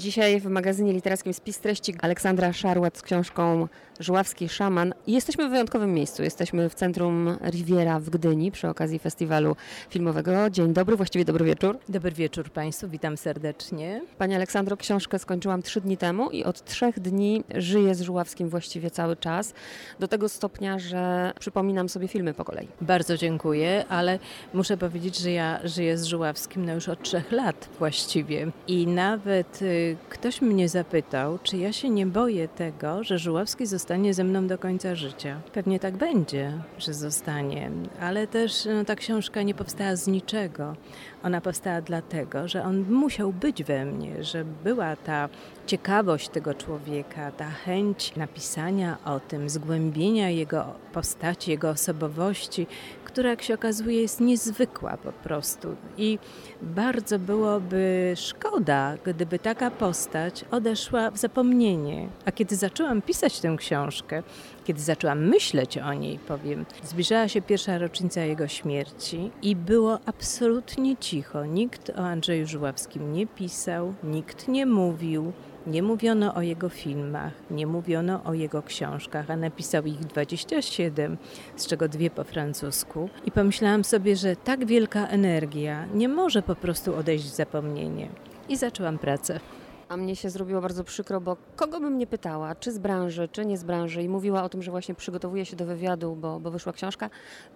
Dzisiaj w magazynie literackim Spis Treści Aleksandra Szarłat z książką Żuławski Szaman. Jesteśmy w wyjątkowym miejscu. Jesteśmy w centrum Riviera w Gdyni przy okazji festiwalu filmowego. Dzień dobry, właściwie dobry wieczór. Dobry wieczór Państwu, witam serdecznie. Pani Aleksandro, książkę skończyłam trzy dni temu i od trzech dni żyję z Żuławskim właściwie cały czas. Do tego stopnia, że przypominam sobie filmy po kolei. Bardzo dziękuję, ale muszę powiedzieć, że ja żyję z Żuławskim no już od trzech lat właściwie. I nawet y, ktoś mnie zapytał, czy ja się nie boję tego, że Żuławski zostanie ze mną do końca życia. Pewnie tak będzie, że zostanie, ale też no, ta książka nie powstała z niczego. Ona powstała dlatego, że on musiał być we mnie, że była ta ciekawość tego człowieka, ta chęć napisania o tym, zgłębienia jego postaci, jego osobowości, która jak się okazuje jest niezwykła po prostu. I bardzo byłoby szkoda, gdyby taka postać odeszła w zapomnienie. A kiedy zaczęłam pisać tę książkę, kiedy zaczęłam myśleć o niej, powiem, zbliżała się pierwsza rocznica jego śmierci i było absolutnie cicho. Nikt o Andrzeju Żuławskim nie pisał, nikt nie mówił. Nie mówiono o jego filmach, nie mówiono o jego książkach, a napisał ich 27, z czego dwie po francusku. I pomyślałam sobie, że tak wielka energia nie może po prostu odejść w zapomnienie. I zaczęłam pracę. A mnie się zrobiło bardzo przykro, bo kogo bym nie pytała, czy z branży, czy nie z branży, i mówiła o tym, że właśnie przygotowuje się do wywiadu, bo, bo wyszła książka,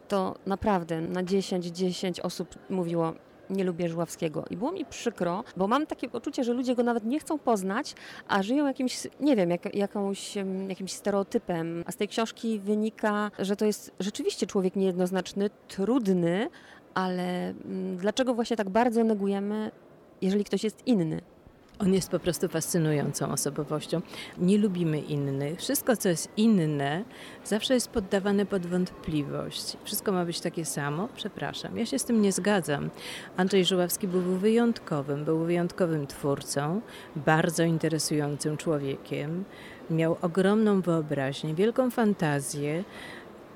to naprawdę na 10, 10 osób mówiło, nie lubię Żuławskiego. I było mi przykro, bo mam takie poczucie, że ludzie go nawet nie chcą poznać, a żyją jakimś, nie wiem, jak, jakąś, jakimś stereotypem. A z tej książki wynika, że to jest rzeczywiście człowiek niejednoznaczny, trudny, ale mm, dlaczego właśnie tak bardzo negujemy, jeżeli ktoś jest inny? On jest po prostu fascynującą osobowością. Nie lubimy innych. Wszystko, co jest inne, zawsze jest poddawane pod wątpliwość. Wszystko ma być takie samo? Przepraszam, ja się z tym nie zgadzam. Andrzej Żuławski był wyjątkowym, był wyjątkowym twórcą, bardzo interesującym człowiekiem. Miał ogromną wyobraźnię, wielką fantazję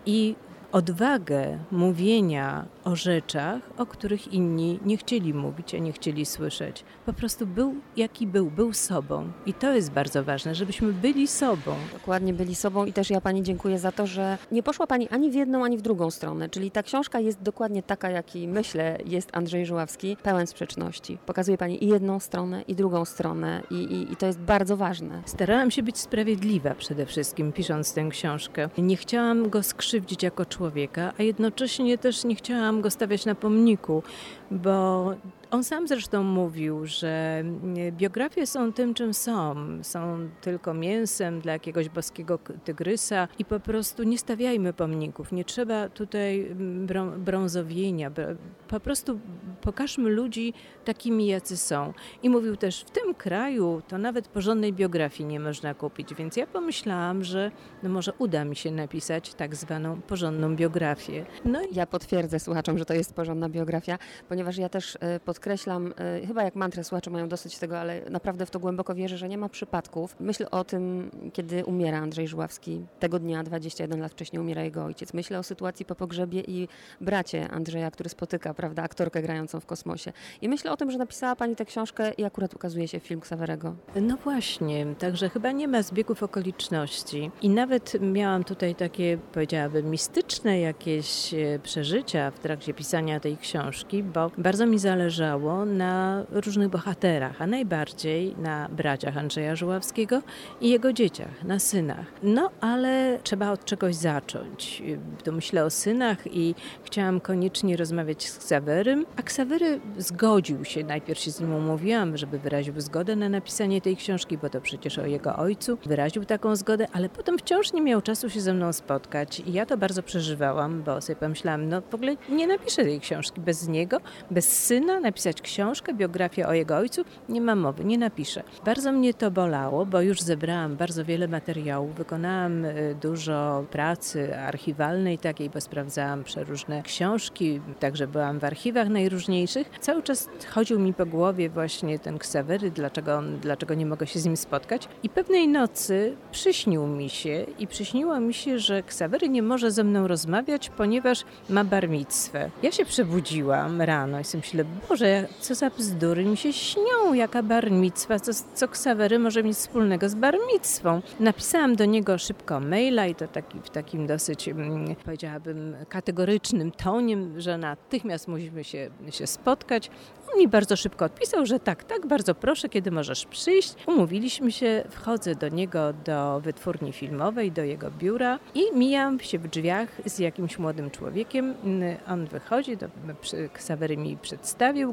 i odwagę mówienia o rzeczach, o których inni nie chcieli mówić, a nie chcieli słyszeć. Po prostu był jaki był, był sobą. I to jest bardzo ważne, żebyśmy byli sobą. Dokładnie byli sobą i też ja Pani dziękuję za to, że nie poszła Pani ani w jedną, ani w drugą stronę. Czyli ta książka jest dokładnie taka, jaki myślę jest Andrzej Żuławski, pełen sprzeczności. Pokazuje Pani i jedną stronę, i drugą stronę i, i, i to jest bardzo ważne. Starałam się być sprawiedliwa przede wszystkim, pisząc tę książkę. Nie chciałam go skrzywdzić jako człowieka, a jednocześnie też nie chciałam go stawiać na pomniku, bo on sam zresztą mówił, że biografie są tym, czym są. Są tylko mięsem dla jakiegoś boskiego tygrysa i po prostu nie stawiajmy pomników. Nie trzeba tutaj brązowienia. Po prostu pokażmy ludzi takimi, jacy są. I mówił też, w tym kraju to nawet porządnej biografii nie można kupić, więc ja pomyślałam, że no może uda mi się napisać tak zwaną porządną biografię. No i ja potwierdzę słuchaczom, że to jest porządna biografia, ponieważ ja też e, podkreślam, e, chyba jak mantrę słuchacze mają dosyć tego, ale naprawdę w to głęboko wierzę, że nie ma przypadków. Myślę o tym, kiedy umiera Andrzej Żuławski. Tego dnia, 21 lat wcześniej, umiera jego ojciec. Myślę o sytuacji po pogrzebie i bracie Andrzeja, który spotyka, prawda, aktorkę grającą w kosmosie. I myślę o tym, że napisała Pani tę książkę i akurat ukazuje się film Ksawerego. No właśnie, także chyba nie ma zbiegów okoliczności. I nawet miałam tutaj takie, powiedziałabym, mistyczne jakieś e, przeżycia w trakcie pisania tej książki, bo bardzo mi na różnych bohaterach, a najbardziej na braciach Andrzeja Żuławskiego i jego dzieciach, na synach. No ale trzeba od czegoś zacząć. To myślę o synach i chciałam koniecznie rozmawiać z Ksawerym, a Ksawery zgodził się. Najpierw się z nim umówiłam, żeby wyraził zgodę na napisanie tej książki, bo to przecież o jego ojcu. Wyraził taką zgodę, ale potem wciąż nie miał czasu się ze mną spotkać i ja to bardzo przeżywałam, bo sobie pomyślałam, no w ogóle nie napiszę tej książki bez niego, bez syna, napisać książkę, biografię o jego ojcu, nie ma mowy, nie napiszę. Bardzo mnie to bolało, bo już zebrałam bardzo wiele materiałów, wykonałam y, dużo pracy archiwalnej takiej, bo sprawdzałam przeróżne książki, także byłam w archiwach najróżniejszych. Cały czas chodził mi po głowie właśnie ten Ksawery, dlaczego, dlaczego nie mogę się z nim spotkać. I pewnej nocy przyśnił mi się i przyśniło mi się, że Ksawery nie może ze mną rozmawiać, ponieważ ma barmictwę. Ja się przebudziłam rano. I sobie myślę, Boże, co za bzdury mi się śnią, jaka barmicwa, co, co Ksawery może mieć wspólnego z barmicwą. Napisałam do niego szybko maila i to taki, w takim dosyć, mm, powiedziałabym, kategorycznym tonie, że natychmiast musimy się, się spotkać. On mi bardzo szybko odpisał, że tak, tak, bardzo proszę, kiedy możesz przyjść. Umówiliśmy się, wchodzę do niego do wytwórni filmowej, do jego biura i mijam się w drzwiach z jakimś młodym człowiekiem. On wychodzi, do, Ksawery mi przedstawił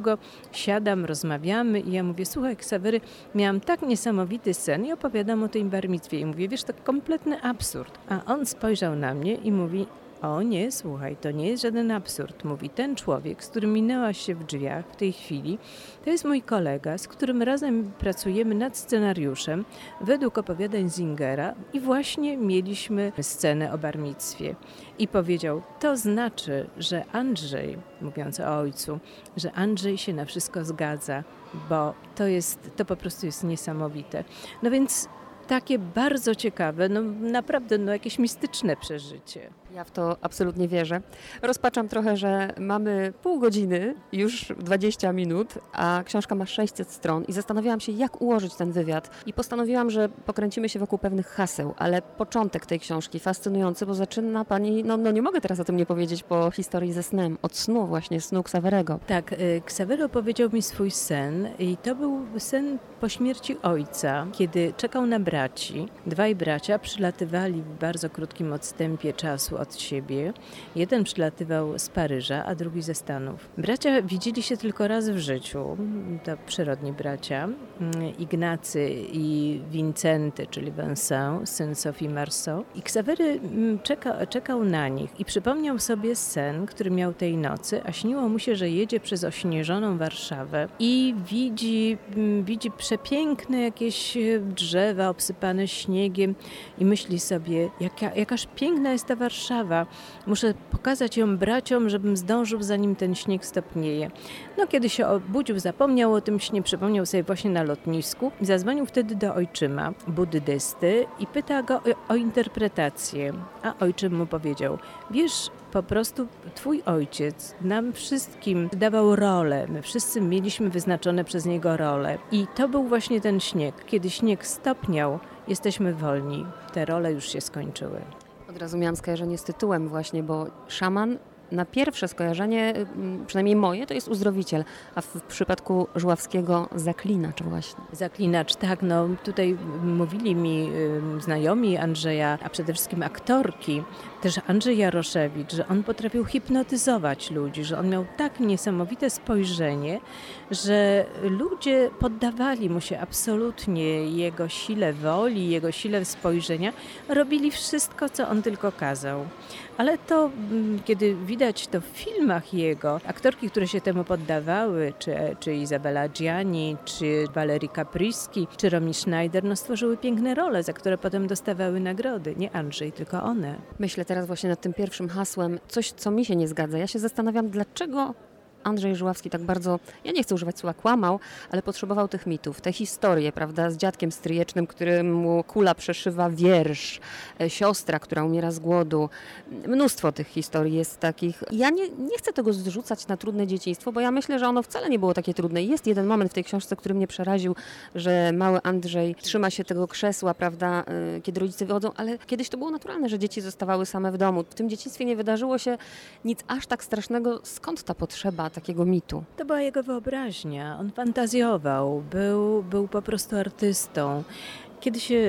siadam, rozmawiamy i ja mówię, słuchaj Ksawery, miałam tak niesamowity sen i opowiadam o tej barmitwie i mówię, wiesz, to kompletny absurd. A on spojrzał na mnie i mówi, o nie, słuchaj, to nie jest żaden absurd, mówi ten człowiek, z którym minęłaś się w drzwiach w tej chwili. To jest mój kolega, z którym razem pracujemy nad scenariuszem według opowiadań Zingera i właśnie mieliśmy scenę o barmictwie. I powiedział, to znaczy, że Andrzej, mówiąc o ojcu, że Andrzej się na wszystko zgadza, bo to jest, to po prostu jest niesamowite. No więc takie bardzo ciekawe, no naprawdę no jakieś mistyczne przeżycie. Ja w to absolutnie wierzę. Rozpaczam trochę, że mamy pół godziny, już 20 minut, a książka ma 600 stron i zastanawiałam się, jak ułożyć ten wywiad. I postanowiłam, że pokręcimy się wokół pewnych haseł, ale początek tej książki fascynujący, bo zaczyna pani, no, no nie mogę teraz o tym nie powiedzieć, po historii ze snem, od snu właśnie, snu Ksawerego. Tak, y, Ksawero powiedział mi swój sen i to był sen po śmierci ojca, kiedy czekał na braci. Dwaj bracia przylatywali w bardzo krótkim odstępie czasu od siebie. Jeden przylatywał z Paryża, a drugi ze Stanów. Bracia widzieli się tylko raz w życiu, to przyrodni bracia, mm, Ignacy i Vincenty, czyli Vincent, syn Sophie Marceau. I Ksawery mm, czeka, czekał na nich i przypomniał sobie sen, który miał tej nocy, a śniło mu się, że jedzie przez ośnieżoną Warszawę i widzi, mm, widzi przepiękne jakieś e, drzewa obsypane śniegiem i myśli sobie, jaka, jakaż piękna jest ta Warszawa. Muszę pokazać ją braciom, żebym zdążył, zanim ten śnieg stopnieje. No, kiedy się obudził, zapomniał o tym śnie, przypomniał sobie właśnie na lotnisku. Zadzwonił wtedy do ojczyma, buddysty, i pyta go o, o interpretację. A ojczym mu powiedział, wiesz, po prostu twój ojciec nam wszystkim dawał rolę. My wszyscy mieliśmy wyznaczone przez niego role. I to był właśnie ten śnieg. Kiedy śnieg stopniał, jesteśmy wolni. Te role już się skończyły. Od razu miałam skojarzenie z tytułem właśnie, bo szaman na pierwsze skojarzenie, przynajmniej moje, to jest uzdrowiciel, a w przypadku Żuławskiego zaklinacz właśnie. Zaklinacz, tak. No tutaj mówili mi znajomi Andrzeja, a przede wszystkim aktorki, też Andrzej Jaroszewicz, że on potrafił hipnotyzować ludzi, że on miał tak niesamowite spojrzenie, że ludzie poddawali mu się absolutnie jego sile woli, jego sile spojrzenia, robili wszystko, co on tylko kazał. Ale to, mm, kiedy widać to w filmach jego, aktorki, które się temu poddawały, czy, czy Izabela Gianni, czy Valerie Capriski, czy Romy Schneider, no stworzyły piękne role, za które potem dostawały nagrody. Nie Andrzej, tylko one. Myślę teraz właśnie nad tym pierwszym hasłem, coś, co mi się nie zgadza. Ja się zastanawiam, dlaczego Andrzej Żuławski tak bardzo, ja nie chcę używać słowa kłamał, ale potrzebował tych mitów, te historie, prawda, z dziadkiem stryjecznym, któremu kula przeszywa wiersz, e, siostra, która umiera z głodu. Mnóstwo tych historii jest takich. Ja nie, nie chcę tego zrzucać na trudne dzieciństwo, bo ja myślę, że ono wcale nie było takie trudne. Jest jeden moment w tej książce, który mnie przeraził, że mały Andrzej trzyma się tego krzesła, prawda, e, kiedy rodzice wychodzą, ale kiedyś to było naturalne, że dzieci zostawały same w domu. W tym dzieciństwie nie wydarzyło się nic aż tak strasznego. Skąd ta potrzeba takiego mitu? To była jego wyobraźnia. On fantazjował, był, był po prostu artystą. Kiedy się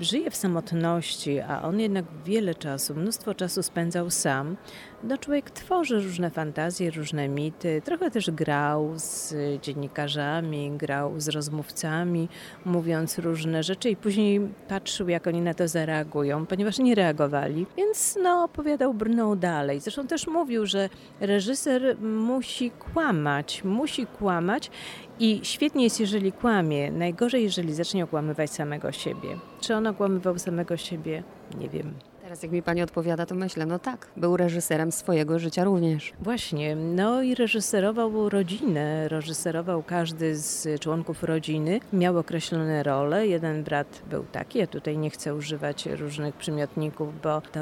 żyje w samotności, a on jednak wiele czasu, mnóstwo czasu spędzał sam, no człowiek tworzy różne fantazje, różne mity. Trochę też grał z dziennikarzami, grał z rozmówcami, mówiąc różne rzeczy i później patrzył, jak oni na to zareagują, ponieważ nie reagowali. Więc no, opowiadał, brnął dalej. Zresztą też mówił, że reżyser musi kłamać, musi kłamać i świetnie jest, jeżeli kłamie. Najgorzej, jeżeli zacznie okłamywać samego siebie. Czy on okłamywał samego siebie? Nie wiem. Teraz jak mi pani odpowiada, to myślę, no tak, był reżyserem swojego życia również. Właśnie, no i reżyserował rodzinę, reżyserował każdy z członków rodziny, miał określone role. Jeden brat był taki, ja tutaj nie chcę używać różnych przymiotników, bo to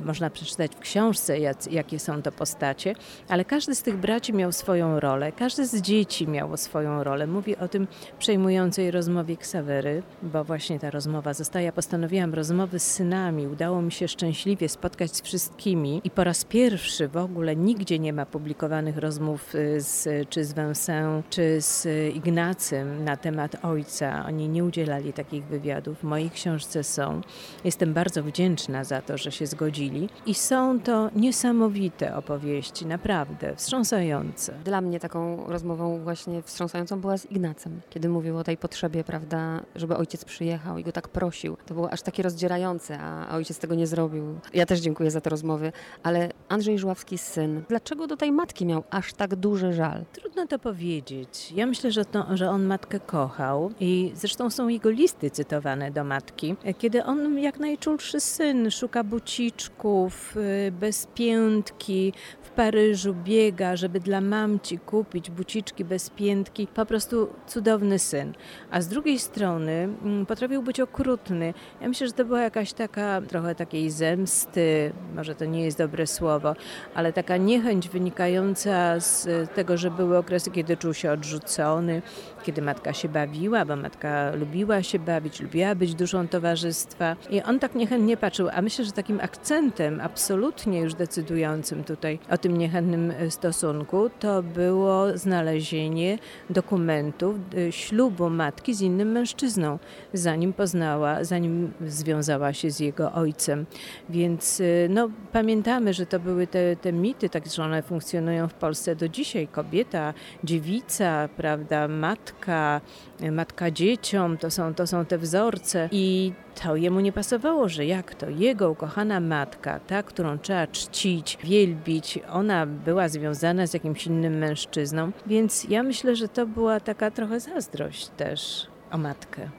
można przeczytać w książce, jak, jakie są to postacie, ale każdy z tych braci miał swoją rolę, każdy z dzieci miało swoją rolę. Mówi o tym przejmującej rozmowie Ksawery, bo właśnie ta rozmowa została. Ja postanowiłam rozmowy z synami. Udało mi się szczęśliwie spotkać z wszystkimi i po raz pierwszy w ogóle nigdzie nie ma publikowanych rozmów y, z, czy z Vincent, czy z Ignacym na temat ojca. Oni nie udzielali takich wywiadów. W mojej książce są. Jestem bardzo wdzięczna za to, że się zgodzili. I są to niesamowite opowieści, naprawdę wstrząsające. Dla mnie taką rozmową właśnie wstrząsającą była z Ignacem, kiedy mówił o tej potrzebie, prawda, żeby ojciec przyjechał i go tak prosił. To było aż takie rozdzierające, a ojciec tego nie zrobił. Ja też dziękuję za te rozmowy, ale Andrzej Żuławski syn, dlaczego do tej matki miał aż tak duży żal? Trudno to powiedzieć. Ja myślę, że, to, że on matkę kochał i zresztą są jego listy cytowane do matki, kiedy on jak najczulszy syn szuka buciczków, y, bez piętki, w Paryżu biega, żeby dla mamci kupić buciczki bez piętki. Po prostu cudowny syn. A z drugiej strony mm, potrafił być okrutny. Ja myślę, że to była jakaś taka trochę takiej zemsty, może to nie jest dobre słowo, ale taka niechęć wynikająca z tego, że były okresy, kiedy czuł się odrzucony, kiedy matka się bawiła, bo matka lubiła się bawić, lubiła być duszą towarzystwa. I on tak niechętnie patrzył, a myślę, że takim akcentem absolutnie już decydującym tutaj o tym niechętnym stosunku to było znalezienie dokumentów y, ślubu matki z innym mężczyzną, zanim poznała, zanim związała się z jego ojcem. Więc y, no, pamiętamy, że to były te, te mity, tak że one funkcjonują w Polsce do dzisiaj. Kobieta, dziewica, prawda, matka, matka dzieciom, to są, to są te wzorce i to jemu nie pasowało, że jak to jego ukochana matka, ta, którą trzeba czcić, wielbić, ona była związana z jakimś innym mężczyzną, więc ja myślę, że to była taka trochę zazdrość też o matkę.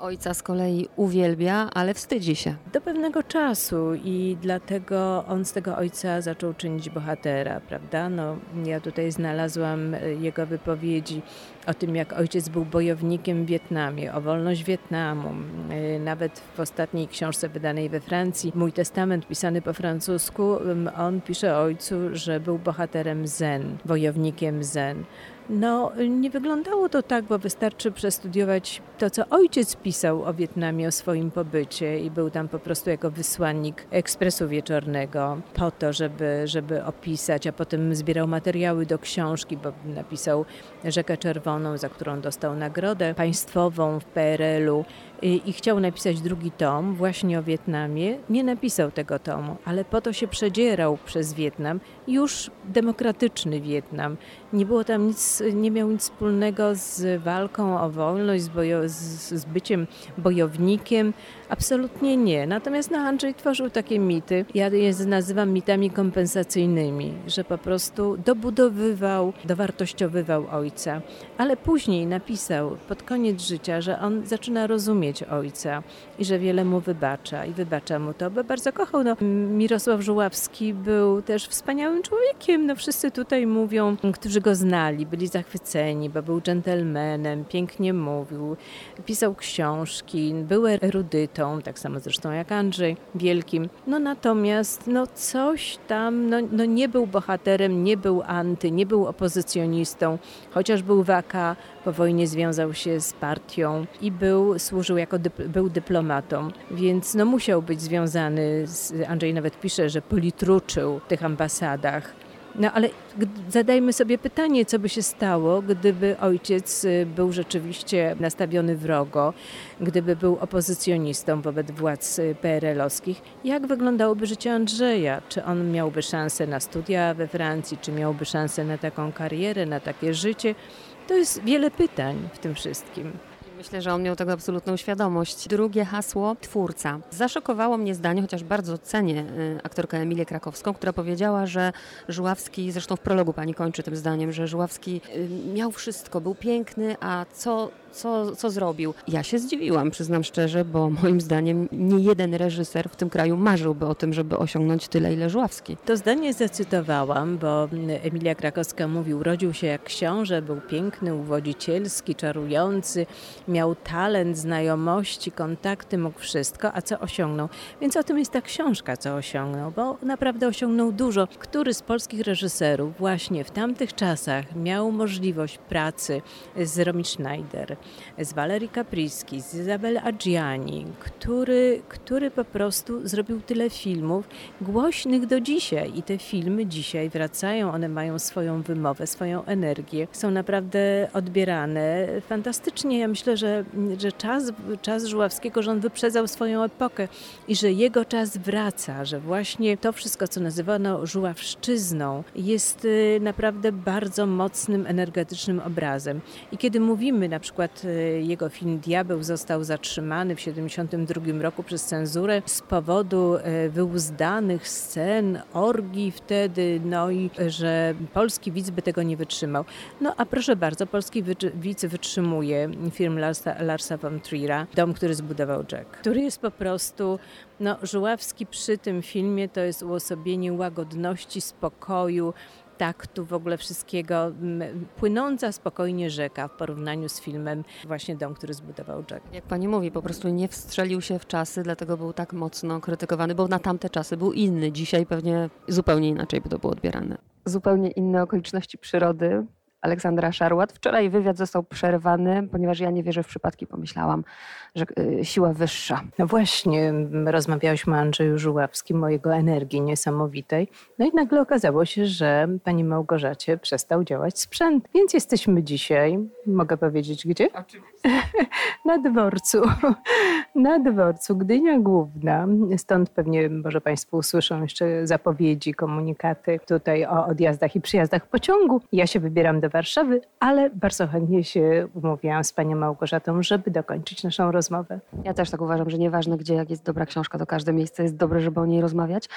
Ojca z kolei uwielbia, ale wstydzi się. Do pewnego czasu i dlatego on z tego ojca zaczął czynić bohatera, prawda? No, ja tutaj znalazłam e, jego wypowiedzi o tym, jak ojciec był bojownikiem w Wietnamie, o wolność Wietnamu. E, nawet w ostatniej książce wydanej we Francji, Mój testament pisany po francusku, on pisze ojcu, że był bohaterem zen, wojownikiem zen. No, nie wyglądało to tak, bo wystarczy przestudiować to, co ojciec pisał o Wietnamie, o swoim pobycie i był tam po prostu jako wysłannik ekspresu wieczornego po to, żeby, żeby opisać, a potem zbierał materiały do książki, bo napisał Rzekę Czerwoną, za którą dostał nagrodę państwową w PRL-u i chciał napisać drugi tom właśnie o Wietnamie. Nie napisał tego tomu, ale po to się przedzierał przez Wietnam, już demokratyczny Wietnam. Nie było tam nic, nie miał nic wspólnego z walką o wolność, z, bojo, z, z byciem bojownikiem. Absolutnie nie. Natomiast no, Andrzej tworzył takie mity. Ja je nazywam mitami kompensacyjnymi, że po prostu dobudowywał, dowartościowywał ojca. Ale później napisał pod koniec życia, że on zaczyna rozumieć ojca i że wiele mu wybacza i wybacza mu to, bo bardzo kochał. No, Mirosław Żuławski był też wspaniałym człowiekiem. No, wszyscy tutaj mówią, którzy go znali, byli zachwyceni, bo był dżentelmenem, pięknie mówił, pisał książki, był erudytą, tak samo zresztą jak Andrzej Wielkim. No natomiast no coś tam, no, no nie był bohaterem, nie był anty, nie był opozycjonistą, chociaż był waka, po wojnie związał się z partią i był, służył jako dyp był dyplomatą, więc no musiał być związany, z, Andrzej nawet pisze, że politruczył w tych ambasadach. No ale zadajmy sobie pytanie, co by się stało, gdyby ojciec y, był rzeczywiście nastawiony wrogo, gdyby był opozycjonistą wobec władz y, PRL-owskich. Jak wyglądałoby życie Andrzeja? Czy on miałby szansę na studia we Francji, czy miałby szansę na taką karierę, na takie życie? To jest wiele pytań w tym wszystkim. Myślę, że on miał tego absolutną świadomość. Drugie hasło, twórca. Zaszokowało mnie zdanie, chociaż bardzo cenię y, aktorkę Emilię Krakowską, która powiedziała, że Żuławski, zresztą w prologu pani kończy tym zdaniem, że Żuławski y, miał wszystko, był piękny, a co co, co zrobił. Ja się zdziwiłam, przyznam szczerze, bo moim zdaniem nie jeden reżyser w tym kraju marzyłby o tym, żeby osiągnąć tyle, ile Żuławski. To zdanie zacytowałam, bo Emilia Krakowska mówi, urodził się jak książę, był piękny, uwodzicielski, czarujący, miał talent, znajomości, kontakty, mógł wszystko, a co osiągnął? Więc o tym jest ta książka, co osiągnął, bo naprawdę osiągnął dużo. Który z polskich reżyserów właśnie w tamtych czasach miał możliwość pracy z Romy Schneider, z Valerii Capriski, z Isabel Adjiani, który, który po prostu zrobił tyle filmów głośnych do dzisiaj i te filmy dzisiaj wracają, one mają swoją wymowę, swoją energię, są naprawdę odbierane fantastycznie. Ja myślę, że, że czas, czas Żuławskiego, że on wyprzedzał swoją epokę i że jego czas wraca, że właśnie to wszystko, co nazywano żuławszczyzną, jest y, naprawdę bardzo mocnym, energetycznym obrazem. I kiedy mówimy na przykład y, jego film Diabeł został zatrzymany w 1972 roku przez cenzurę z powodu y, wyuzdanych scen, orgii wtedy, no i że polski widz by tego nie wytrzymał. No a proszę bardzo, polski widz wytrzymuje film Larsa, Larsa von Trier'a, Dom, który zbudował Jack, który jest po prostu no, Żuławski przy tym filmie to jest uosobienie łagodności, spokoju, taktu, w ogóle wszystkiego, płynąca spokojnie rzeka w porównaniu z filmem właśnie Dom, który zbudował Jack. Jak pani mówi, po prostu nie wstrzelił się w czasy, dlatego był tak mocno krytykowany, bo na tamte czasy był inny. Dzisiaj pewnie zupełnie inaczej by to było odbierane. Zupełnie inne okoliczności przyrody, Aleksandra Szarłat. Wczoraj wywiad został przerwany, ponieważ ja nie wierzę w przypadki. Pomyślałam, że y, siła wyższa. No właśnie, rozmawiałyśmy o Andrzeju Żuławskim, o jego energii niesamowitej. No i nagle okazało się, że pani Małgorzacie przestał działać sprzęt. Więc jesteśmy dzisiaj, mogę powiedzieć gdzie? Oczywiście. Na dworcu. Na dworcu, Gdynia Główna. Stąd pewnie może Państwo usłyszą jeszcze zapowiedzi, komunikaty tutaj o odjazdach i przyjazdach pociągu. Ja się wybieram do Warszawy, ale bardzo chętnie się umówiłam z panią Małgorzatą, żeby dokończyć naszą rozmowę. Ja też tak uważam, że nieważne gdzie, jak jest dobra książka, to każde miejsce jest dobre, żeby o niej rozmawiać.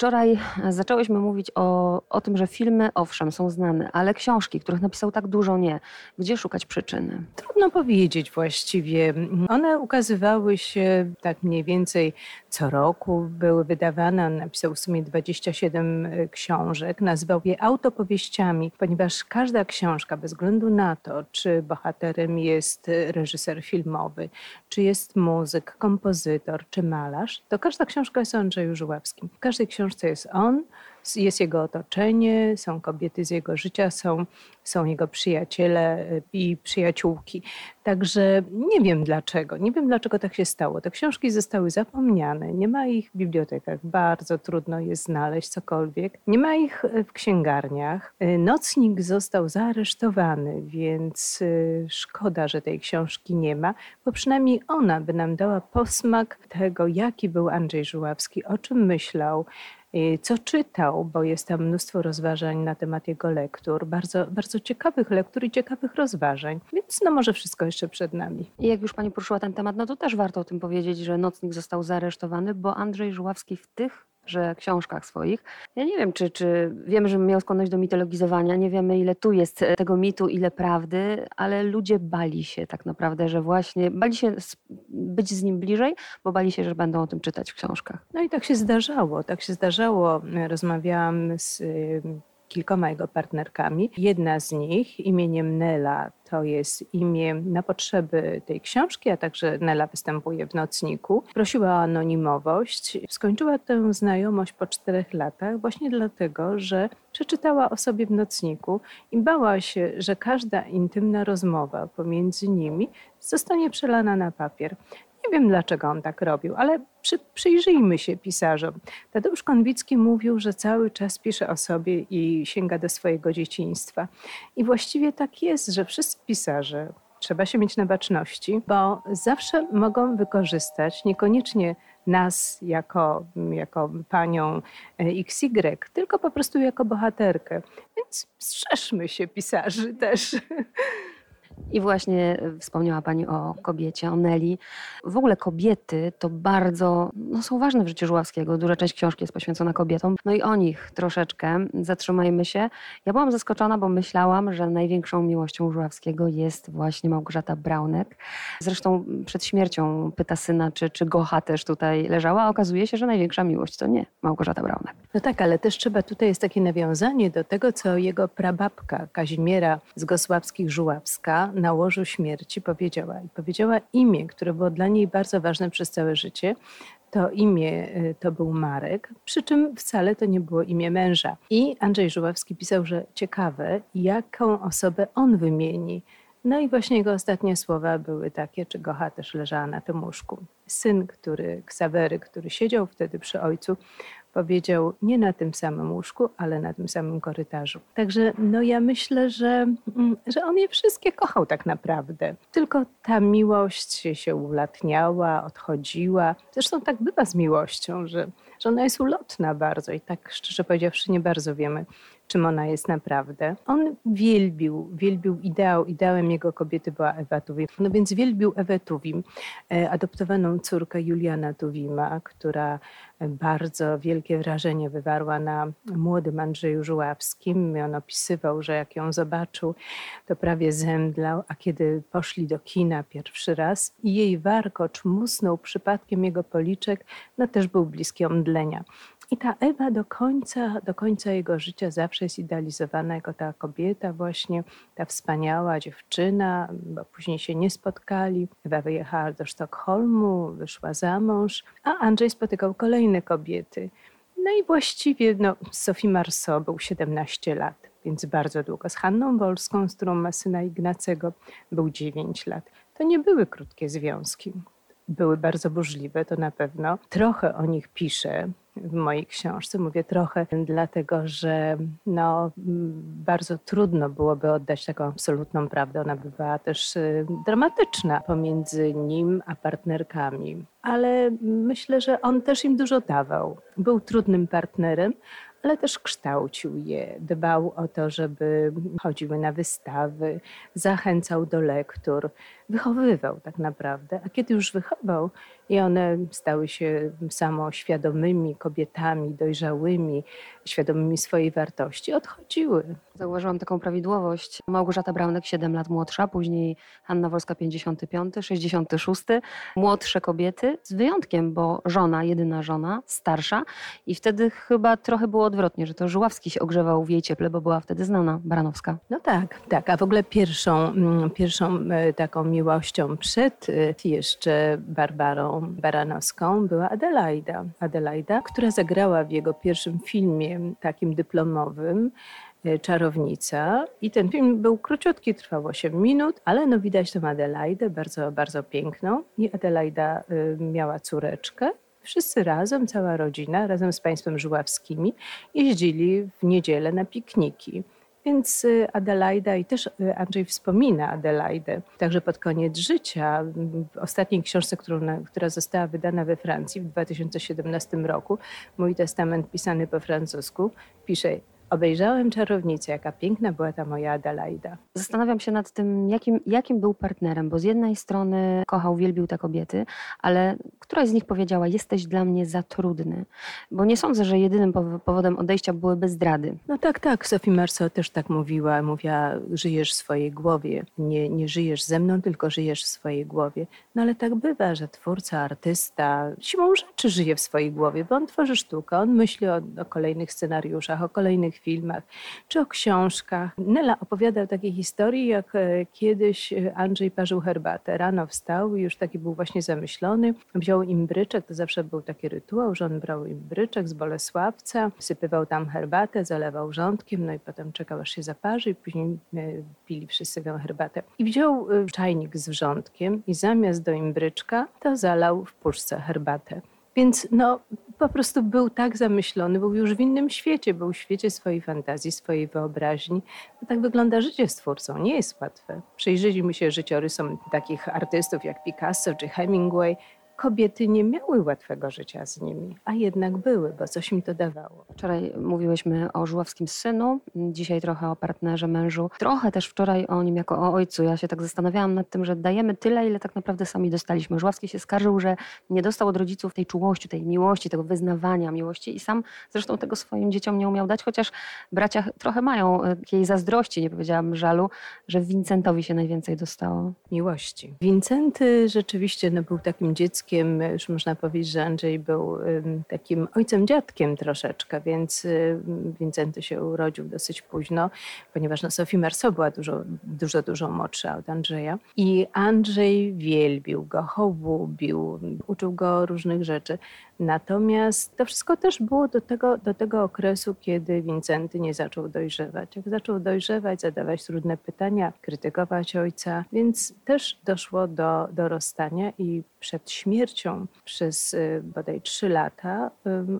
Wczoraj zaczęłyśmy mówić o, o tym, że filmy owszem są znane, ale książki, których napisał tak dużo nie. Gdzie szukać przyczyny? Trudno powiedzieć właściwie. One ukazywały się tak mniej więcej co roku, były wydawane. On napisał w sumie 27 e, książek, nazwał je autopowieściami, ponieważ każda książka, bez względu na to, czy bohaterem jest reżyser filmowy, czy jest muzyk, kompozytor, czy malarz, to każda książka jest o Andrzeju Żuławskim. W każdej książce jest on, jest jego otoczenie, są kobiety z jego życia, są, są jego przyjaciele y, i przyjaciółki. Także nie wiem dlaczego, nie wiem dlaczego tak się stało. Te książki zostały zapomniane, nie ma ich w bibliotekach, bardzo trudno jest znaleźć cokolwiek, nie ma ich y, w księgarniach. Y, nocnik został zaaresztowany, więc szkoda, że tej książki nie ma, bo przynajmniej ona by nam dała posmak tego, jaki był Andrzej Żuławski, o czym myślał, co czytał, bo jest tam mnóstwo rozważań na temat jego lektur, bardzo, bardzo ciekawych lektur i ciekawych rozważań, więc no może wszystko jeszcze przed nami. I jak już Pani poruszyła ten temat, no to też warto o tym powiedzieć, że Nocnik został zaaresztowany, bo Andrzej Żuławski w tych że książkach swoich. Ja nie wiem, czy, czy wiemy, że miał skłonność do mitologizowania, nie wiemy ile tu jest e, tego mitu, ile prawdy, ale ludzie bali się tak naprawdę, że właśnie bali się być z nim bliżej, bo bali się, że będą o tym czytać w książkach. No i tak się zdarzało, tak się zdarzało. Rozmawiałam z kilkoma jego partnerkami. Jedna z nich imieniem Nela to jest imię na potrzeby tej książki, a także Nela występuje w nocniku. Prosiła o anonimowość. Skończyła tę znajomość po czterech latach właśnie dlatego, że przeczytała o sobie w nocniku i bała się, że każda intymna rozmowa pomiędzy nimi zostanie przelana na papier. Nie wiem, dlaczego on tak robił, ale przy, przyjrzyjmy się pisarzom. Tadeusz Konwicki mówił, że cały czas pisze o sobie i sięga do swojego dzieciństwa. I właściwie tak jest, że wszyscy pisarze, trzeba się mieć na baczności, bo zawsze mogą wykorzystać niekoniecznie nas jako, jako panią e, XY, tylko po prostu jako bohaterkę. Więc strzeżmy się pisarzy też. I właśnie wspomniała Pani o kobiecie, o Neli. W ogóle kobiety to bardzo no, są ważne w życiu Żuławskiego. Duża część książki jest poświęcona kobietom. No i o nich troszeczkę zatrzymajmy się. Ja byłam zaskoczona, bo myślałam, że największą miłością Żuławskiego jest właśnie Małgorzata Braunek. Zresztą przed śmiercią pyta syna, czy, czy Gocha też tutaj leżała, okazuje się, że największa miłość to nie Małgorzata Braunek. No tak, ale też trzeba, tutaj jest takie nawiązanie do tego, co jego prababka Kazimiera z Na łożu śmierci powiedziała. I powiedziała imię, które było dla niej bardzo ważne przez całe życie. To imię y, to był Marek, przy czym wcale to nie było imię męża. I Andrzej Żuławski pisał, że ciekawe, jaką osobę on wymieni. No i właśnie jego ostatnie słowa były takie, czy Gocha też leżała na tym łóżku. Syn, który, Ksawery, który siedział wtedy przy ojcu, powiedział nie na tym samym łóżku, ale na tym samym korytarzu. Także no ja myślę, że, mm, że on je wszystkie kochał tak naprawdę. Tylko ta miłość się ulatniała, odchodziła. Zresztą tak bywa z miłością, że, że ona jest ulotna bardzo i tak szczerze powiedziawszy nie bardzo wiemy, czym ona jest naprawdę. On wielbił, wielbił ideał. Ideałem jego kobiety była Ewa Tuwim. No więc wielbił Ewę Tuwim, e, adoptowaną córkę Juliana Tuwima, która bardzo wielkie wrażenie wywarła na młodym Andrzeju Żuławskim. On opisywał, że jak ją zobaczył, to prawie zemdlał, a kiedy poszli do kina pierwszy raz i jej warkocz musnął przypadkiem jego policzek, no też był bliski omdlenia. I ta Ewa do końca, do końca jego życia zawsze jest idealizowana jako ta kobieta właśnie, ta wspaniała dziewczyna, bo później się nie spotkali. Ewa wyjechała do Sztokholmu, wyszła za mąż, a Andrzej spotykał kolejne kobiety. No i właściwie no, Sophie Marceau był 17 lat, więc bardzo długo. Z Hanną Wolską, z którą ma syna Ignacego, był 9 lat. To nie były krótkie związki. Były bardzo burzliwe, to na pewno. Trochę o nich piszę w mojej książce. Mówię trochę, dlatego że no, bardzo trudno byłoby oddać taką absolutną prawdę. Ona bywała też y, dramatyczna pomiędzy nim a partnerkami. Ale myślę, że on też im dużo dawał. Był trudnym partnerem, ale też kształcił je, dbał o to, żeby chodziły na wystawy, zachęcał do lektur, wychowywał tak naprawdę. A kiedy już wychował i one stały się samoświadomymi kobietami, dojrzałymi, świadomymi swojej wartości, odchodziły. Zauważyłam taką prawidłowość. Małgorzata Braunek 7 lat młodsza, później Hanna Wolska 55, 66. Młodsze kobiety, z wyjątkiem, bo żona, jedyna żona, starsza i wtedy chyba trochę było odwrotnie, że to Żuławski się ogrzewał w jej cieple, bo była wtedy znana Baranowska. No tak, tak. A w ogóle pierwszą, mm, pierwszą e, taką miłością przed e, jeszcze Barbarą Baranowską była Adelaida. Adelaida, która zagrała w jego pierwszym filmie takim dyplomowym e, Czarownica. I ten film był króciutki, trwał 8 minut, ale no widać tę Adelaidę, bardzo, bardzo piękną. I Adelaida miała córeczkę Wszyscy razem, cała rodzina, razem z państwem żuławskimi jeździli w niedzielę na pikniki. Więc y, Adelaida i też y, Andrzej wspomina Adelaidę, także pod koniec życia, w ostatniej książce, która została wydana we Francji w 2017 roku, Mój testament pisany po francusku, pisze Obejrzałem czarownicę, jaka piękna była ta moja Adelaida. Zastanawiam się nad tym, jakim, jakim był partnerem, bo z jednej strony kochał, wielbił te kobiety, ale któraś z nich powiedziała, jesteś dla mnie za trudny, bo nie sądzę, że jedynym powodem odejścia byłyby zdrady. No tak, tak, Sophie Marceau też tak mówiła, mówiła, żyjesz w swojej głowie, nie, nie żyjesz ze mną, tylko żyjesz w swojej głowie. No ale tak bywa, że twórca, artysta siłą rzeczy żyje w swojej głowie, bo on tworzy sztukę, on myśli o, o kolejnych scenariuszach, o kolejnych filmach czy o książkach. Nela opowiada o takiej historii, jak e, kiedyś e, Andrzej parzył herbatę. Rano wstał i już taki był właśnie zamyślony. Wziął imbryczek, to zawsze był taki rytuał, że on brał imbryczek z Bolesławca, sypywał tam herbatę, zalewał wrzątkiem, no i potem czekał aż się zaparzy i później e, pili wszyscy tę herbatę. I wziął czajnik z wrzątkiem i zamiast do imbryczka to zalał w puszce herbatę. Więc no, po prostu był tak zamyślony, był już w innym świecie, był w świecie swojej fantazji, swojej wyobraźni. Tak wygląda życie z twórcą, nie jest łatwe. Przyjrzyjmy się życiorysom takich artystów jak Picasso czy Hemingway. Kobiety nie miały łatwego życia z nimi, a jednak były, bo coś im to dawało. Wczoraj mówiłyśmy o żuławskim synu, dzisiaj trochę o partnerze, mężu, trochę też wczoraj o nim jako o ojcu. Ja się tak zastanawiałam nad tym, że dajemy tyle, ile tak naprawdę sami dostaliśmy. Żuławski się skarżył, że nie dostał od rodziców tej czułości, tej miłości, tego wyznawania miłości i sam zresztą tego swoim dzieciom nie umiał dać, chociaż bracia trochę mają e, takiej zazdrości, nie powiedziałabym żalu, że Vincentowi się najwięcej dostało. Miłości. Wincenty rzeczywiście no, był takim dzieckiem, już można powiedzieć, że Andrzej był takim ojcem dziadkiem troszeczkę, więc Wincenty się urodził dosyć późno, ponieważ no, Sophie Marceau była dużo, dużo, dużo młodsza od Andrzeja. I Andrzej wielbił go, hołubił, uczył go różnych rzeczy. Natomiast to wszystko też było do tego, do tego okresu, kiedy Wincenty nie zaczął dojrzewać. Jak zaczął dojrzewać, zadawać trudne pytania, krytykować ojca, więc też doszło do, do rozstania i przed śmiercią przez y, bodaj trzy lata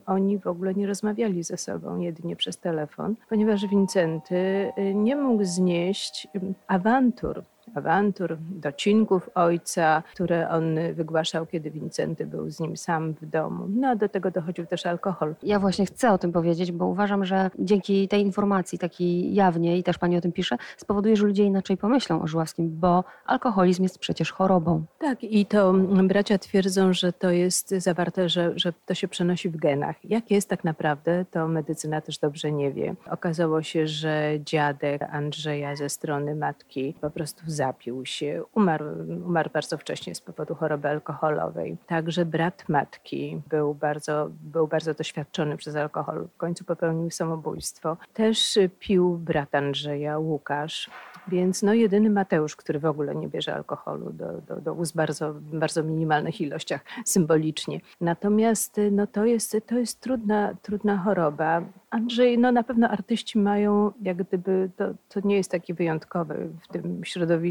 oni w ogóle nie rozmawiali ze sobą, jedynie przez telefon, ponieważ Wincenty y, nie mógł znieść awantur awantur, docinków ojca, które on wygłaszał, kiedy Wincenty był z nim sam w domu. No a do tego dochodził też alkohol. Ja właśnie chcę o tym powiedzieć, bo uważam, że dzięki tej informacji takiej jawnie i też pani o tym pisze, spowoduje, że ludzie inaczej pomyślą o Żuławskim, bo alkoholizm jest przecież chorobą. Tak i to bracia twierdzą, że to jest zawarte, że, że to się przenosi w genach. Jak jest tak naprawdę, to medycyna też dobrze nie wie. Okazało się, że dziadek Andrzeja ze strony matki po prostu zapił się, umarł, umarł bardzo wcześnie z powodu choroby alkoholowej. Także brat matki był bardzo, był bardzo doświadczony przez alkohol. W końcu popełnił samobójstwo. Też pił brat Andrzeja, Łukasz. Więc no jedyny Mateusz, który w ogóle nie bierze alkoholu do, do, do ust bardzo, bardzo minimalnych ilościach symbolicznie. Natomiast no to jest, to jest trudna, trudna choroba. Andrzej, no na pewno artyści mają, jak gdyby, to, to nie jest taki wyjątkowy w tym środowisku,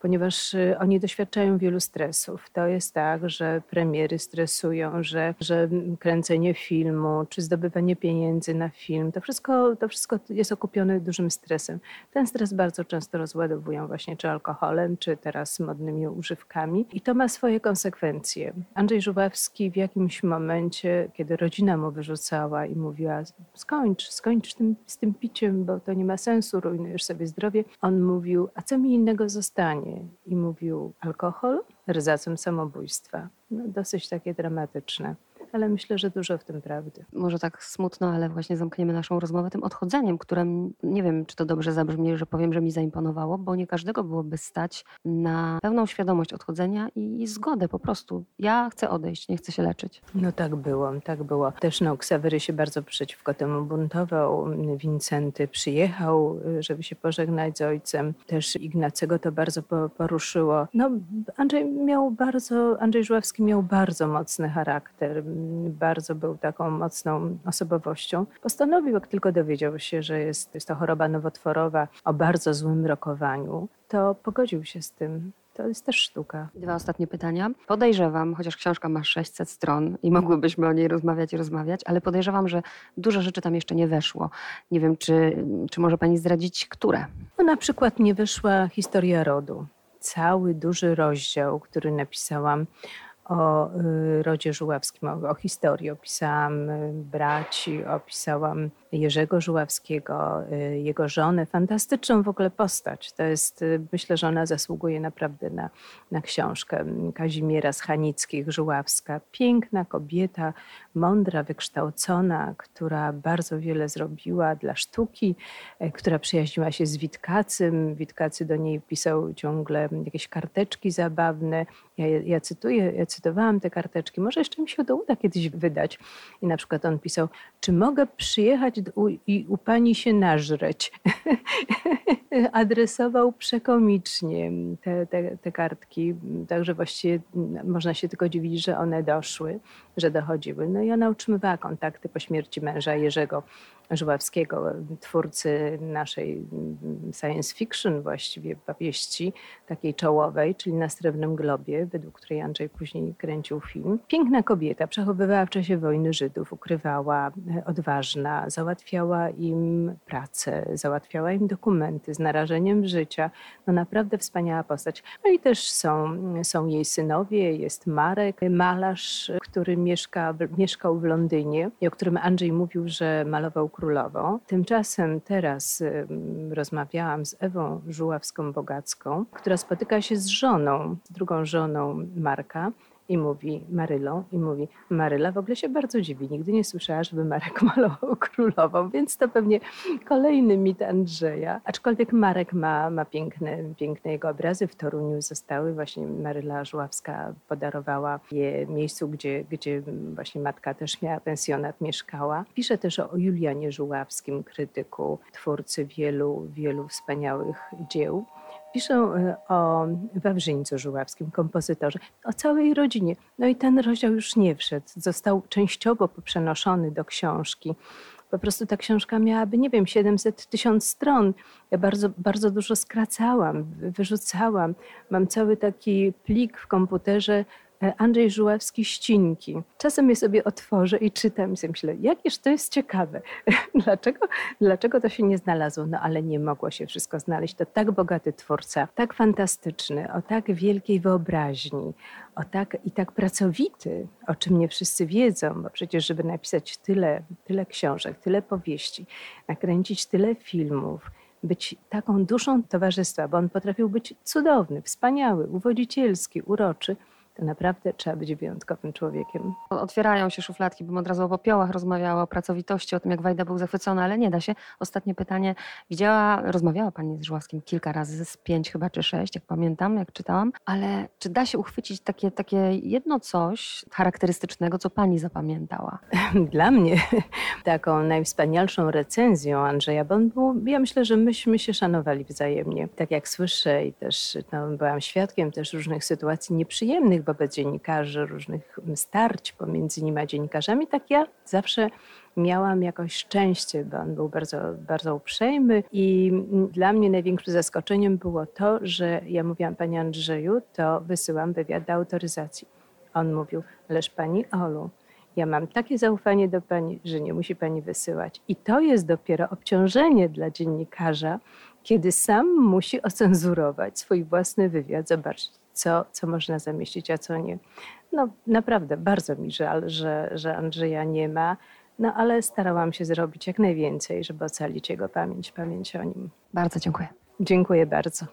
ponieważ y, oni doświadczają wielu stresów. To jest tak, że premiery stresują, że, że kręcenie filmu, czy zdobywanie pieniędzy na film, to wszystko, to wszystko jest okupione dużym stresem. Ten stres bardzo często rozładowują właśnie czy alkoholem, czy teraz modnymi używkami i to ma swoje konsekwencje. Andrzej Żuławski w jakimś momencie, kiedy rodzina mu wyrzucała i mówiła skończ, skończ tym, z tym piciem, bo to nie ma sensu, rujnujesz sobie zdrowie. On mówił, a co mi innego zostanie? I mówił alkohol, rzacem samobójstwa. No, dosyć takie dramatyczne ale myślę, że dużo w tym prawdy. Może tak smutno, ale właśnie zamkniemy naszą rozmowę tym odchodzeniem, które nie wiem, czy to dobrze zabrzmi, że powiem, że mi zaimponowało, bo nie każdego byłoby stać na pełną świadomość odchodzenia i zgodę po prostu. Ja chcę odejść, nie chcę się leczyć. No tak było, tak było. Też no, Ksawery się bardzo przeciwko temu buntował. Wincenty przyjechał, żeby się pożegnać z ojcem. Też Ignacego to bardzo poruszyło. No, Andrzej miał bardzo, Andrzej Żuławski miał bardzo mocny charakter bardzo był taką mocną osobowością. Postanowił, jak tylko dowiedział się, że jest, jest to choroba nowotworowa o bardzo złym rokowaniu, to pogodził się z tym. To jest też sztuka. Dwa ostatnie pytania. Podejrzewam, chociaż książka ma 600 stron i mogłybyśmy o niej rozmawiać i rozmawiać, ale podejrzewam, że dużo rzeczy tam jeszcze nie weszło. Nie wiem, czy, czy może pani zdradzić, które? No, na przykład nie wyszła historia rodu. Cały duży rozdział, który napisałam o y, rodzie żuławskim, o, o historii. Opisałam y, braci, opisałam Jerzego Żuławskiego, y, jego żonę. Fantastyczną w ogóle postać. To jest, myślę, że ona zasługuje naprawdę na, na książkę. Kazimiera z Hanickich, Żuławska. Piękna kobieta, mądra, wykształcona, która bardzo wiele zrobiła dla sztuki, która przyjaźniła się z Witkacym. Witkacy do niej pisał ciągle jakieś karteczki zabawne. Ja, ja cytuję, ja cytowałam te karteczki, może jeszcze mi się to uda kiedyś wydać. I na przykład on pisał, czy mogę przyjechać u, i u pani się nażreć? Adresował przekomicznie te, te, te kartki, także właściwie można się tylko dziwić, że one doszły, że dochodziły. No i ona utrzymywała kontakty po śmierci męża Jerzego Żuławskiego, twórcy naszej science fiction właściwie powieści, takiej czołowej, czyli na Srebrnym Globie, według której Andrzej później kręcił film. Piękna kobieta, przechowywała w czasie wojny Żydów, ukrywała, e, odważna, załatwiała im pracę, załatwiała im dokumenty z narażeniem życia. No naprawdę wspaniała postać. No i też są, są jej synowie, jest Marek, malarz, który mieszka, mieszkał w Londynie i o którym Andrzej mówił, że malował Tymczasem teraz rozmawiałam z Ewą Żuławską-Bogacką, która spotyka się z żoną, drugą żoną Marka mówi Marylą i mówi Maryla w ogóle się bardzo dziwi. Nigdy nie słyszała, żeby Marek malował królową, więc to pewnie kolejny mit Andrzeja. Aczkolwiek Marek ma, ma piękne, piękne jego obrazy. W Toruniu zostały. Właśnie Maryla Żuławska podarowała je miejscu, gdzie, gdzie właśnie matka też miała pensjonat, mieszkała. Pisze też o Julianie Żuławskim, krytyku, twórcy wielu, wielu wspaniałych dzieł. Piszę e, o Wawrzyńcu Żuławskim, kompozytorze, o całej rodzinie. No i ten rozdział już nie wszedł. Został częściowo poprzenoszony do książki. Po prostu ta książka miałaby, nie wiem, 700 tysiąc stron. Ja bardzo, bardzo dużo skracałam, wyrzucałam. Mam cały taki plik w komputerze Andrzej Żuławski Ścinki. Czasem je sobie otworzę i czytam i sobie myślę, jakież to jest ciekawe. dlaczego, dlaczego to się nie znalazło? No ale nie mogło się wszystko znaleźć. To tak bogaty twórca, tak fantastyczny, o tak wielkiej wyobraźni, o tak i tak pracowity, o czym nie wszyscy wiedzą, bo przecież żeby napisać tyle, tyle książek, tyle powieści, nakręcić tyle filmów, być taką duszą towarzystwa, bo on potrafił być cudowny, wspaniały, uwodzicielski, uroczy, naprawdę trzeba być wyjątkowym człowiekiem. Otwierają się szufladki, bym od razu o popiołach rozmawiała, o pracowitości, o tym, jak Wajda był zachwycony, ale nie da się. Ostatnie pytanie. Widziała, rozmawiała Pani z Żuławskim kilka razy, z pięć chyba, czy sześć, jak pamiętam, jak czytałam, ale czy da się uchwycić takie, takie jedno coś charakterystycznego, co Pani zapamiętała? Dla mnie taką najwspanialszą recenzją Andrzeja Bondu, ja myślę, że myśmy się szanowali wzajemnie. Tak jak słyszę i też no, byłam świadkiem też różnych sytuacji nieprzyjemnych, wobec dziennikarzy, różnych starć pomiędzy nimi a dziennikarzami, tak ja zawsze miałam jakoś szczęście, bo on był bardzo, bardzo uprzejmy i dla mnie największym zaskoczeniem było to, że ja mówiłam Panie Andrzeju, to wysyłam wywiad do autoryzacji. On mówił, ależ Pani Olu, ja mam takie zaufanie do Pani, że nie musi Pani wysyłać. I to jest dopiero obciążenie dla dziennikarza, kiedy sam musi ocenzurować swój własny wywiad, zobaczyć, co, co można zamieścić, a co nie. No naprawdę, bardzo mi żal, że, że Andrzeja nie ma, no ale starałam się zrobić jak najwięcej, żeby ocalić jego pamięć, pamięć o nim. Bardzo dziękuję. Dziękuję bardzo.